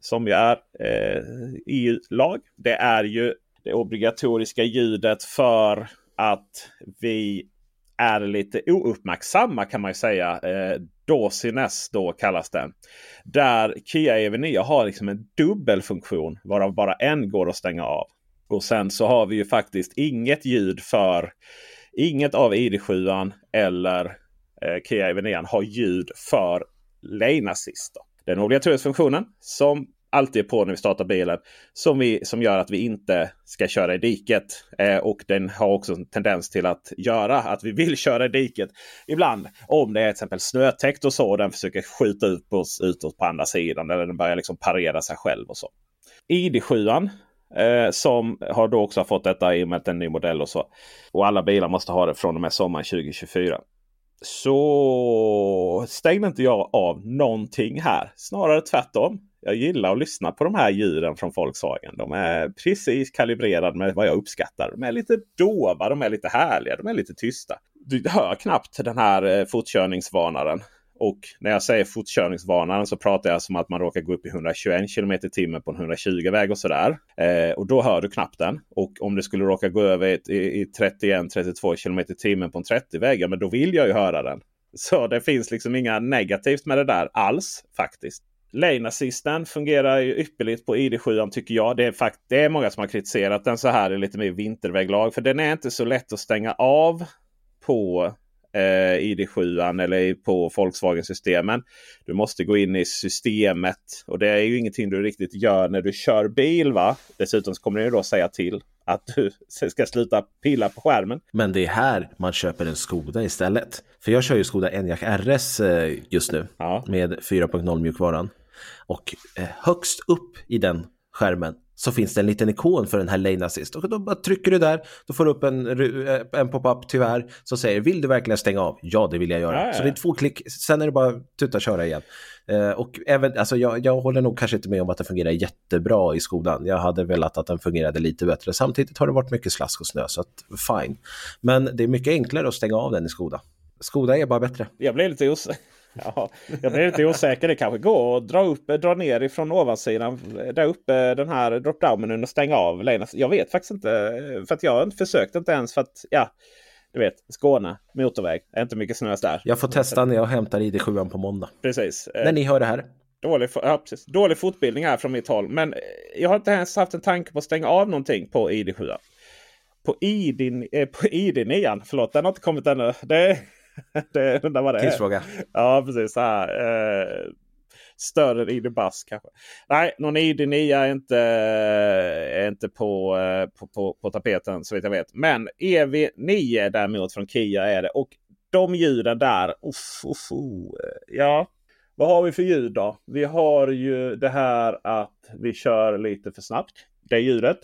Som ju är eh, EU-lag. Det är ju det obligatoriska ljudet för att vi är lite ouppmärksamma kan man ju säga. Eh, Dawsiness då kallas den. Där Kia EV9 har liksom en dubbel funktion varav bara en går att stänga av. Och sen så har vi ju faktiskt inget ljud för inget av ID7 eller eh, Kia EV9 har ljud för lane assist. Den obligatoriska funktionen som alltid är på när vi startar bilen. Som, vi, som gör att vi inte ska köra i diket. Eh, och den har också en tendens till att göra att vi vill köra i diket. Ibland om det är till exempel snötäckt och så. Och den försöker skjuta upp oss utåt på andra sidan. Eller den börjar liksom parera sig själv och så. ID7 eh, som har då också fått detta i och med att det är en ny modell och så. Och alla bilar måste ha det från och med sommaren 2024 så stängde inte jag av någonting här. Snarare tvärtom jag gillar att lyssna på de här djuren från Volkswagen. De är precis kalibrerade med vad jag uppskattar. De är lite dova, de är lite härliga, de är lite tysta. Du hör knappt den här eh, fotkörningsvarnaren. fortkörningsvarnaren. Och när jag säger fortkörningsvarnaren så pratar jag som att man råkar gå upp i 121 km i timmen på en 120-väg och sådär. Eh, och då hör du knappt den. Och om du skulle råka gå över i, i 31-32 km i timmen på en 30-väg, ja, men då vill jag ju höra den. Så det finns liksom inga negativt med det där alls faktiskt. Lane Assisten fungerar ju ypperligt på ID7 tycker jag. Det är, fakt det är många som har kritiserat den så här i lite mer vinterväglag. För den är inte så lätt att stänga av på eh, ID7 eller på Volkswagen-systemen. Du måste gå in i systemet och det är ju ingenting du riktigt gör när du kör bil. va? Dessutom kommer det då säga till att du ska sluta pilla på skärmen. Men det är här man köper en Skoda istället. För jag kör ju Skoda Enyaq RS eh, just nu ja. med 4.0 mjukvaran. Och eh, högst upp i den skärmen så finns det en liten ikon för den här Lane Assist. Och då bara trycker du där, då får du upp en, eh, en pop-up tyvärr som säger vill du verkligen stänga av? Ja, det vill jag göra. Ja. Så det är två klick, sen är det bara tuta köra igen. Eh, och även, alltså jag, jag håller nog kanske inte med om att den fungerar jättebra i Skodan. Jag hade velat att den fungerade lite bättre. Samtidigt har det varit mycket slask och snö, så att fine. Men det är mycket enklare att stänga av den i Skoda. Skoda är bara bättre. Jag blir lite osäker. Ja, jag blir lite osäker. Det kanske går att dra, upp, dra ner ifrån ovansidan. Där uppe den här drop-downen och stänga av lanen. Jag vet faktiskt inte. För att jag har inte försökt inte ens för att ja, du vet Skåne, motorväg. Är inte mycket snö där. Jag får testa när jag hämtar ID7 på måndag. Precis. När ni hör det här. Dålig, ja, precis. Dålig fortbildning här från mitt håll. Men jag har inte ens haft en tanke på att stänga av någonting på ID7. på ID, eh, på ID 9. Förlåt, den har inte kommit ännu. Det, det undrar vad det är. Tidsfråga. Ja, precis. Så här, eh, större än ID Buzz kanske. Nej, någon ID 9 är inte, är inte på, eh, på, på, på tapeten så vitt jag vet. Men EV9 däremot från Kia är det. Och de ljuden där. Uff, uff, uff. Ja, vad har vi för ljud då? Vi har ju det här att vi kör lite för snabbt. Det ljudet.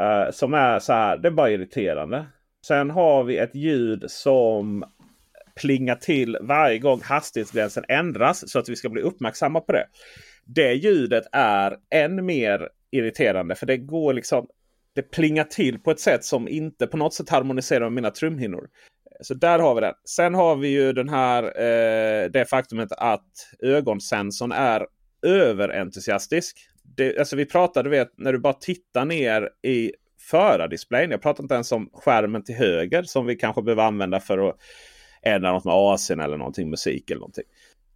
Uh, som är så här, det är bara irriterande. Sen har vi ett ljud som plinga till varje gång hastighetsgränsen ändras. Så att vi ska bli uppmärksamma på det. Det ljudet är än mer irriterande. För det går liksom det plingar till på ett sätt som inte på något sätt harmoniserar med mina trumhinnor. Så där har vi den. Sen har vi ju den här eh, det faktumet att ögonsensorn är överentusiastisk. Det, alltså vi pratade vet, när du bara tittar ner i förardisplayen. Jag pratar inte ens om skärmen till höger som vi kanske behöver använda för att ändra något med AC'n eller någonting musik eller någonting.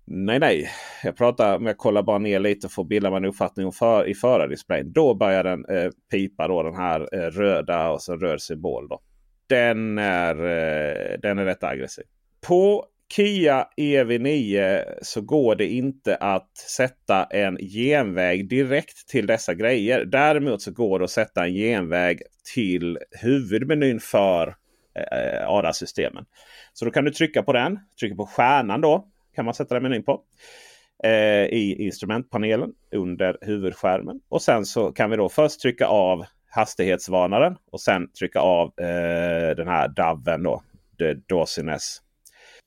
Nej, nej. Jag pratar om jag kollar bara ner lite för att bilda mig en uppfattning för, i förardisplayen. Då börjar den eh, pipa då den här eh, röda och så röd symbol. Då den är, eh, den är rätt aggressiv. På Kia EV9 så går det inte att sätta en genväg direkt till dessa grejer. Däremot så går det att sätta en genväg till huvudmenyn för eh, eh ADA-systemen. Så då kan du trycka på den. Trycka på stjärnan då. Kan man sätta den menyn på. Eh, I instrumentpanelen under huvudskärmen. Och sen så kan vi då först trycka av hastighetsvarnaren och sen trycka av eh, den här DAVen då. Dawsiness.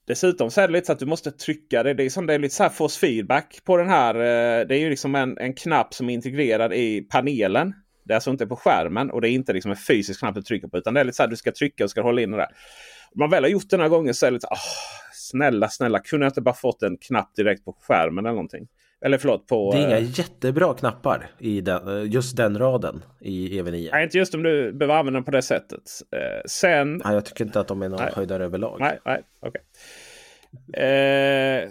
Dessutom så är det lite så att du måste trycka det. Det är, som det är lite så här force feedback på den här. Eh, det är ju liksom en, en knapp som är integrerad i panelen. Det är alltså inte på skärmen och det är inte liksom en fysisk knapp du trycker på. Utan det är lite så här du ska trycka och ska hålla in det där. Man väl har gjort det några gånger så är det lite oh, Snälla, snälla, kunde jag inte bara fått en knapp direkt på skärmen eller någonting? Eller förlåt på... Det är inga äh... jättebra knappar i den, eh, just den raden i EV9. Nej, inte just om du behöver använda den på det sättet. Eh, sen... Nej, jag tycker inte att de är någon höjdare överlag. Nej, nej, okej. Okay. Eh,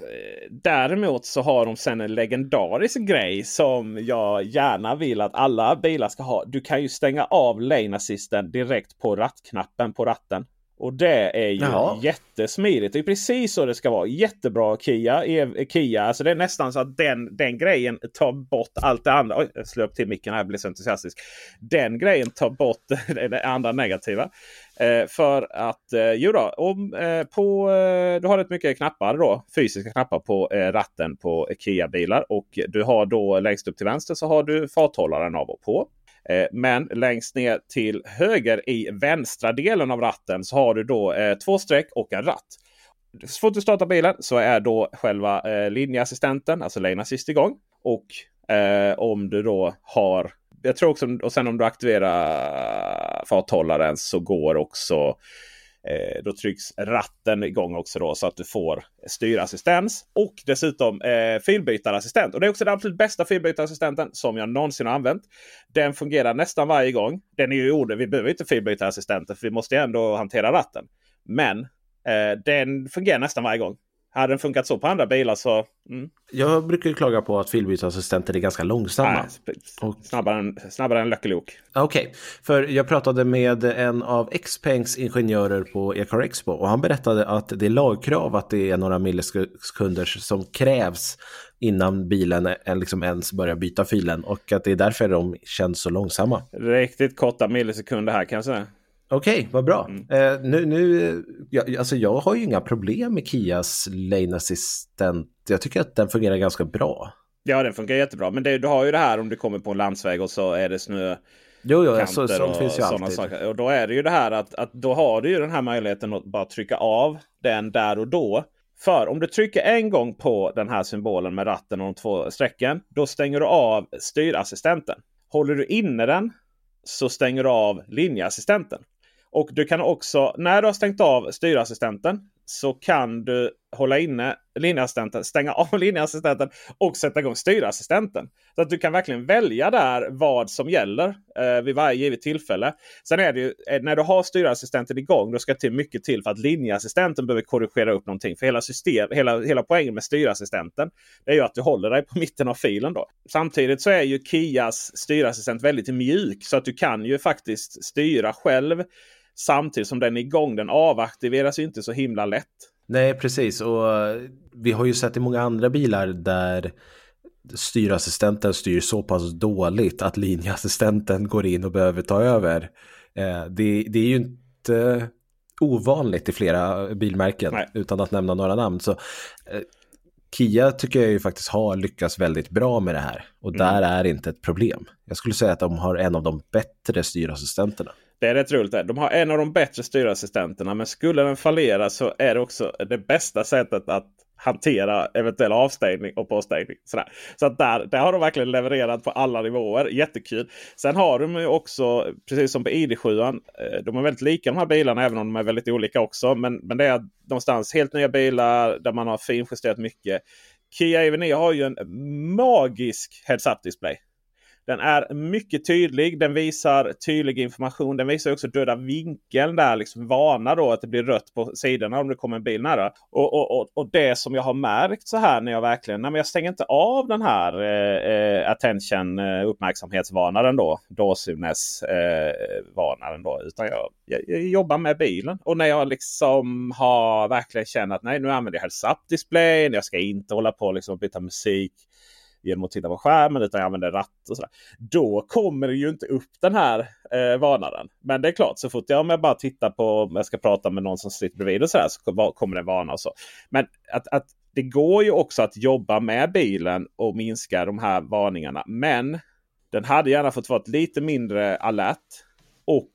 däremot så har de sen en legendarisk grej som jag gärna vill att alla bilar ska ha. Du kan ju stänga av lane assisten direkt på rattknappen på ratten. Och det är ju Jaha. jättesmidigt. Det är precis så det ska vara. Jättebra Kia. Kia. Alltså det är nästan så att den, den grejen tar bort allt det andra. Oj, jag slår upp till micken här. Jag blir så entusiastisk. Den grejen tar bort det andra negativa. Eh, för att, eh, jo då, om, eh, på, eh, du har rätt mycket knappar då. Fysiska knappar på eh, ratten på Kia-bilar. Och du har då längst upp till vänster så har du farthållaren av och på. Eh, men längst ner till höger i vänstra delen av ratten så har du då eh, två streck och en ratt. Så fort du startar bilen så är då själva eh, linjeassistenten, alltså lane assist igång. Och eh, om du då har, jag tror också, och sen om du aktiverar farthållaren så går också Eh, då trycks ratten igång också då så att du får styrassistens och dessutom eh, filbytarassistent. Och det är också den absolut bästa filbytarassistenten som jag någonsin har använt. Den fungerar nästan varje gång. Den är ju ord, vi behöver inte filbytarassistenten för vi måste ändå hantera ratten. Men eh, den fungerar nästan varje gång. Hade den funkat så på andra bilar så... Mm. Jag brukar klaga på att filbytesassistenter är ganska långsamma. Nej, och... snabbare, än, snabbare än Löckelok. Okej, okay. för jag pratade med en av Xpengs ingenjörer på Ecar Expo och han berättade att det är lagkrav att det är några millisekunder som krävs innan bilen liksom ens börjar byta filen och att det är därför de känns så långsamma. Riktigt korta millisekunder här kan jag säga. Okej, okay, vad bra. Mm. Eh, nu, nu, jag, alltså jag har ju inga problem med Kias Lane Assistant. Jag tycker att den fungerar ganska bra. Ja, den fungerar jättebra. Men det, du har ju det här om du kommer på en landsväg och så är det snö. Jo, jo, så, sånt finns ju alltid. Saker. Och då är det ju det här att, att då har du ju den här möjligheten att bara trycka av den där och då. För om du trycker en gång på den här symbolen med ratten och de två strecken. Då stänger du av styrassistenten. Håller du inne den så stänger du av linjeassistenten. Och du kan också, när du har stängt av styrassistenten, så kan du hålla inne linjeassistenten, stänga av linjeassistenten och sätta igång styrassistenten. Så att du kan verkligen välja där vad som gäller eh, vid varje givet tillfälle. Sen är det ju eh, när du har styrassistenten igång, då ska det till mycket till för att linjeassistenten behöver korrigera upp någonting. För hela, system, hela, hela poängen med styrassistenten det är ju att du håller dig på mitten av filen. då. Samtidigt så är ju Kias styrassistent väldigt mjuk så att du kan ju faktiskt styra själv Samtidigt som den är igång. Den avaktiveras ju inte så himla lätt. Nej, precis. Och vi har ju sett i många andra bilar där styrassistenten styr så pass dåligt att linjeassistenten går in och behöver ta över. Eh, det, det är ju inte ovanligt i flera bilmärken Nej. utan att nämna några namn. Så eh, Kia tycker jag ju faktiskt har lyckats väldigt bra med det här och mm. där är inte ett problem. Jag skulle säga att de har en av de bättre styrassistenterna. Det är rätt roligt. De har en av de bättre styrassistenterna men skulle den fallera så är det också det bästa sättet att hantera eventuell avstängning och påstängning. Sådär. Så att där, där har de verkligen levererat på alla nivåer. Jättekul. Sen har de ju också, precis som på ID7, eh, de är väldigt lika de här bilarna även om de är väldigt olika också. Men, men det är någonstans helt nya bilar där man har finjusterat mycket. Kia EV9 har ju en magisk heads-up display. Den är mycket tydlig. Den visar tydlig information. Den visar också döda vinkeln där. Liksom varnar då att det blir rött på sidorna om det kommer en bil nära. Och, och, och, och det som jag har märkt så här när jag verkligen, nej men jag stänger inte av den här eh, eh attention eh, uppmärksamhetsvarnaren då. Dawsiness eh, varnaren då. Utan jag, jag, jag, jobbar med bilen. Och när jag liksom har verkligen känt att nej nu använder jag heads up displayen. Jag ska inte hålla på liksom och byta musik genom att titta på skärmen utan jag använder ratt och sådär. Då kommer det ju inte upp den här eh, varnaren. Men det är klart, så fort jag, om jag bara tittar på om jag ska prata med någon som sitter bredvid och sådär så kommer den varna och så. Men att, att det går ju också att jobba med bilen och minska de här varningarna. Men den hade gärna fått vara lite mindre alert. Och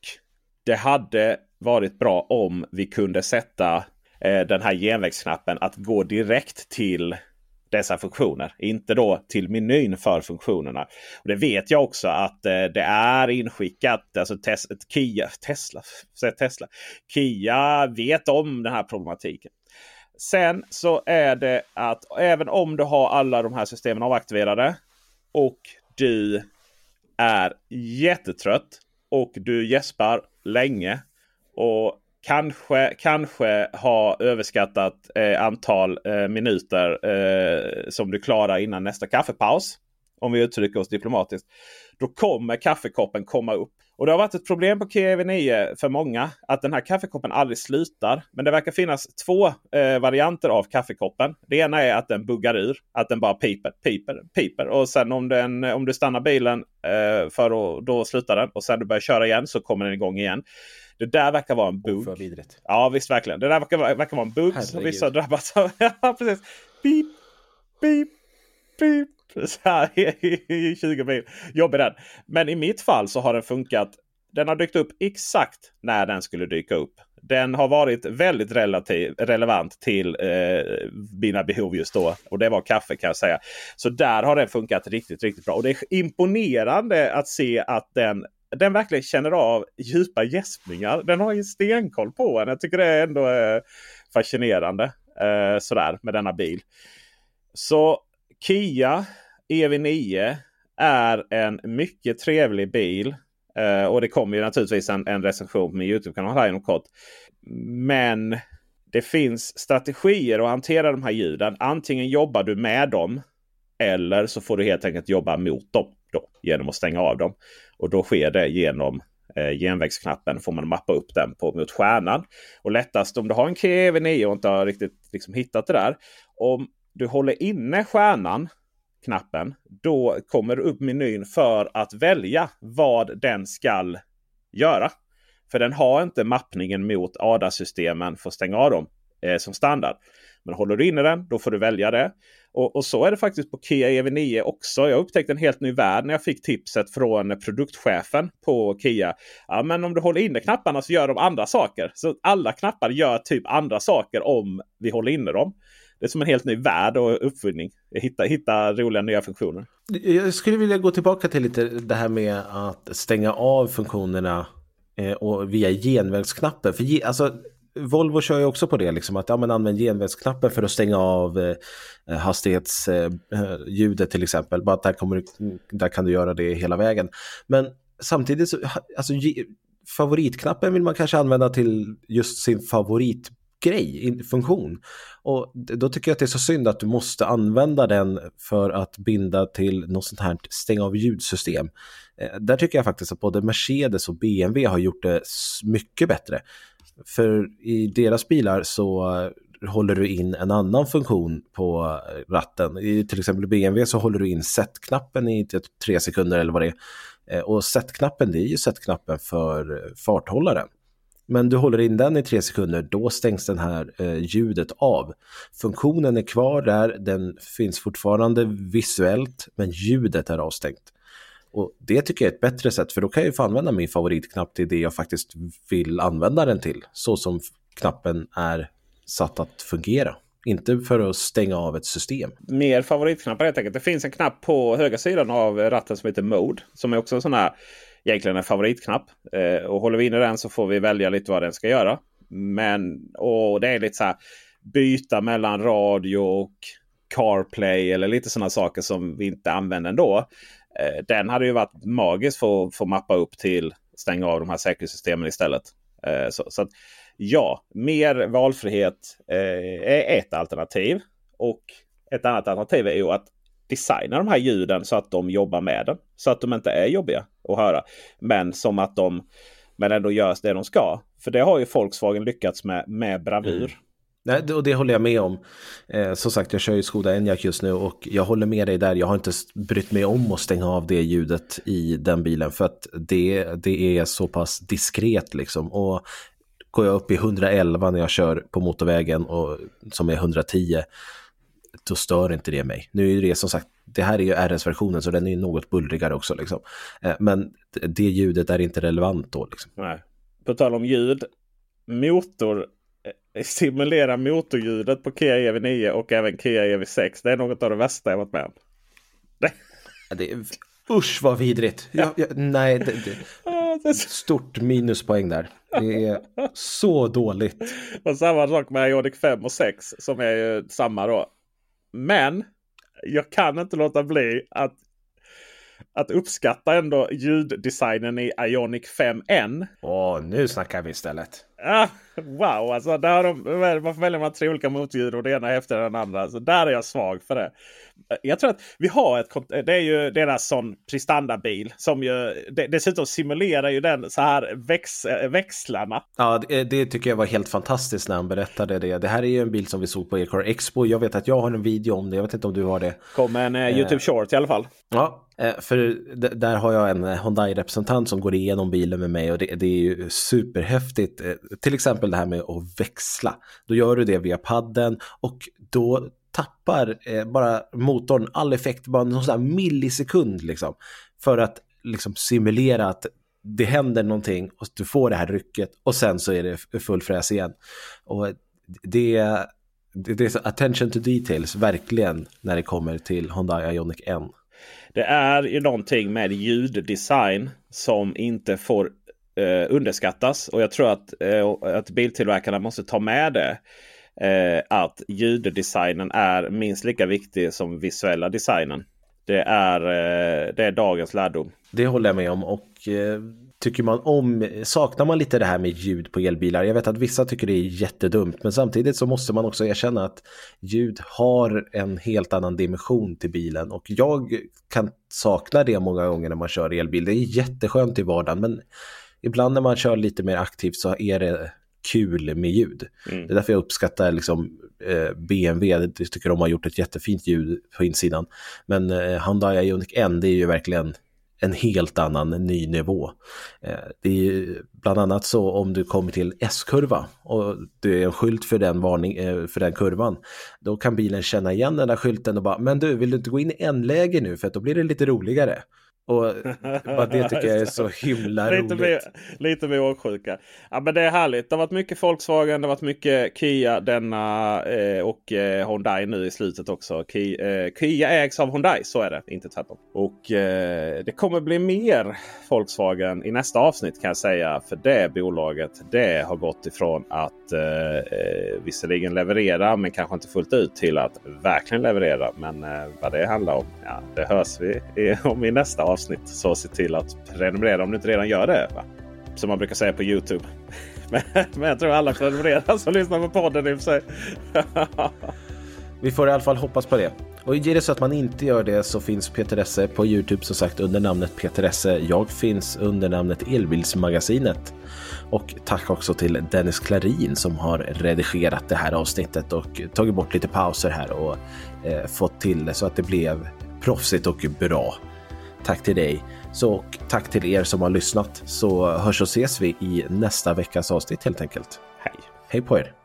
det hade varit bra om vi kunde sätta eh, den här genvägsknappen att gå direkt till dessa funktioner. Inte då till menyn för funktionerna. Och Det vet jag också att eh, det är inskickat. Alltså tes Kia, Tesla, Tesla. Kia vet om den här problematiken. Sen så är det att även om du har alla de här systemen avaktiverade och du är jättetrött och du gäspar länge och kanske, kanske ha överskattat eh, antal eh, minuter eh, som du klarar innan nästa kaffepaus. Om vi uttrycker oss diplomatiskt. Då kommer kaffekoppen komma upp. Och det har varit ett problem på KV9 för många att den här kaffekoppen aldrig slutar. Men det verkar finnas två eh, varianter av kaffekoppen. Det ena är att den buggar ur. Att den bara piper, piper, piper. Och sen om, den, om du stannar bilen eh, för att då slutar den. Och sen du börjar köra igen så kommer den igång igen. Det där verkar vara en bugg. Oh, ja visst verkligen. Det där verkar, verkar vara en bugg som vissa drabbats av. ja precis. Beep, beep, beep. Så här i 20 mil. Jobbig den. Men i mitt fall så har den funkat. Den har dykt upp exakt när den skulle dyka upp. Den har varit väldigt relativ, relevant till eh, mina behov just då. Och det var kaffe kan jag säga. Så där har den funkat riktigt, riktigt bra. Och det är imponerande att se att den den verkligen känner av djupa gäspningar. Den har ju stenkoll på en. Jag tycker det är ändå är fascinerande eh, sådär med denna bil. Så Kia EV9 är en mycket trevlig bil. Eh, och det kommer ju naturligtvis en, en recension på min Youtube-kanal här inom kort. Men det finns strategier att hantera de här ljuden. Antingen jobbar du med dem eller så får du helt enkelt jobba mot dem då, genom att stänga av dem. Och då sker det genom eh, genvägsknappen. Får man mappa upp den på, mot stjärnan. Och lättast om du har en kv 9 och inte har riktigt liksom, hittat det där. Om du håller inne stjärnan knappen. Då kommer upp menyn för att välja vad den ska göra. För den har inte mappningen mot ADA-systemen för att stänga av dem eh, som standard. Men håller du inne den, då får du välja det. Och, och, så är det faktiskt på Kia EV9 också. Jag upptäckte en helt ny värld när jag fick tipset från produktchefen på Kia. Ja, men om du håller inne knapparna så gör de andra saker. Så alla knappar gör typ andra saker om vi håller inne dem. Det är som en helt ny värld och uppfinning. Hitta, hitta roliga nya funktioner. Jag skulle vilja gå tillbaka till lite det här med att stänga av funktionerna eh, och via genvägsknappen. För alltså, Volvo kör ju också på det, liksom, att ja, men använd genvägsknappen för att stänga av eh, hastighetsljudet eh, eh till exempel. Bara där, kommer, där kan du göra det hela vägen. Men samtidigt, så, alltså, favoritknappen vill man kanske använda till just sin favorit grej, funktion. Och då tycker jag att det är så synd att du måste använda den för att binda till något sånt här stänga av ljudsystem. Eh, där tycker jag faktiskt att både Mercedes och BMW har gjort det mycket bättre. För i deras bilar så håller du in en annan funktion på ratten. I till exempel BMW så håller du in set-knappen i typ tre sekunder eller vad det är. Eh, och set-knappen det är ju set-knappen för eh, farthållaren. Men du håller in den i tre sekunder, då stängs den här eh, ljudet av. Funktionen är kvar där, den finns fortfarande visuellt, men ljudet är avstängt. Och det tycker jag är ett bättre sätt, för då kan jag ju få använda min favoritknapp till det jag faktiskt vill använda den till. Så som knappen är satt att fungera. Inte för att stänga av ett system. Mer favoritknappar helt enkelt. Det finns en knapp på högra sidan av ratten som heter Mode. Som är också en sån här egentligen en favoritknapp. Eh, och håller vi inne den så får vi välja lite vad den ska göra. Men och det är lite så här byta mellan radio och CarPlay eller lite sådana saker som vi inte använder ändå. Eh, den hade ju varit magisk för att få mappa upp till stänga av de här säkerhetssystemen istället. Eh, så, så att, ja, mer valfrihet eh, är ett alternativ. Och ett annat alternativ är ju att designa de här ljuden så att de jobbar med den. Så att de inte är jobbiga att höra. Men som att de men ändå görs det de ska. För det har ju Volkswagen lyckats med med bravur. Mm. Nej, och det håller jag med om. Eh, som sagt, jag kör ju Skoda Enyaq just nu och jag håller med dig där. Jag har inte brytt mig om att stänga av det ljudet i den bilen för att det, det är så pass diskret liksom. Och går jag upp i 111 när jag kör på motorvägen och som är 110 då stör inte det mig. Nu är det som sagt, det här är ju RS-versionen så den är något bullrigare också. Liksom. Eh, men det ljudet är inte relevant då. Liksom. Nej. På tal om ljud, motor simulera motorljudet på Kia EV9 och även Kia EV6. Det är något av det värsta jag varit med om. Det är, usch vad vidrigt. Ja. Ja, nej, det, det, stort minuspoäng där. Det är så dåligt. Och samma sak med Ioniq 5 och 6 som är ju samma då. Men jag kan inte låta bli att, att uppskatta ändå ljuddesignen i Ioniq 5N. Åh, nu snackar vi istället. Ah, wow, alltså där har de, varför väljer man tre olika motljud och det ena efter den andra? Så där är jag svag för det. Jag tror att vi har ett, det är ju deras sån prestandabil som ju dessutom simulerar ju den så här väx, växlarna. Ja, det, det, tycker jag var helt fantastiskt när han berättade det. Det här är ju en bil som vi såg på Ecar Expo. Jag vet att jag har en video om det. Jag vet inte om du har det. Kom en eh, YouTube Short i alla fall. Ja, eh, för där har jag en Hyundai-representant som går igenom bilen med mig och det, det är ju superhäftigt. Eh, till exempel det här med att växla. Då gör du det via padden och då tappar eh, bara motorn all effekt, bara någon sån här millisekund liksom. För att liksom simulera att det händer någonting och du får det här rycket och sen så är det full fräs igen. Och det, det är attention to details verkligen när det kommer till Hyundai Ioniq N. Det är ju någonting med ljuddesign som inte får eh, underskattas. Och jag tror att, eh, att biltillverkarna måste ta med det. Eh, att ljuddesignen är minst lika viktig som visuella designen. Det är, eh, det är dagens lärdom. Det håller jag med om. och eh, tycker man om, saknar man lite det här med ljud på elbilar? Jag vet att vissa tycker det är jättedumt, men samtidigt så måste man också erkänna att ljud har en helt annan dimension till bilen och jag kan sakna det många gånger när man kör elbil. Det är jätteskönt i vardagen, men ibland när man kör lite mer aktivt så är det kul med ljud. Mm. Det är därför jag uppskattar liksom, eh, BMW. Jag tycker de har gjort ett jättefint ljud på insidan. Men eh, Hyundai Ioniq N, det är ju verkligen en helt annan ny nivå. Eh, det är bland annat så om du kommer till S-kurva och det är en skylt för den, varning, eh, för den kurvan. Då kan bilen känna igen den där skylten och bara, men du, vill du inte gå in i en-läge nu för att då blir det lite roligare. Och bara det tycker jag är så himla lite roligt. Lite mer åksjuka. Ja men det är härligt. Det har varit mycket Volkswagen, det har varit mycket Kia denna eh, och eh, Hyundai nu i slutet också. Kia, eh, Kia ägs av Hyundai, så är det. Inte tvärtom. Och eh, det kommer bli mer Volkswagen i nästa avsnitt kan jag säga. För det bolaget det har gått ifrån att eh, eh, visserligen leverera men kanske inte fullt ut till att verkligen leverera. Men eh, vad det handlar om, ja, det hörs vi om i nästa avsnitt. Så se till att prenumerera om du inte redan gör det. Va? Som man brukar säga på Youtube. Men, men jag tror alla prenumererar som lyssnar på podden i och för sig. Vi får i alla fall hoppas på det. Och är det så att man inte gör det så finns Peter Esse på Youtube som sagt under namnet Peter Esse. Jag finns under namnet Elbilsmagasinet. Och tack också till Dennis Klarin som har redigerat det här avsnittet och tagit bort lite pauser här och eh, fått till det så att det blev proffsigt och bra. Tack till dig. Så tack till er som har lyssnat så hörs och ses vi i nästa veckas avsnitt helt enkelt. Hej! Hej på er!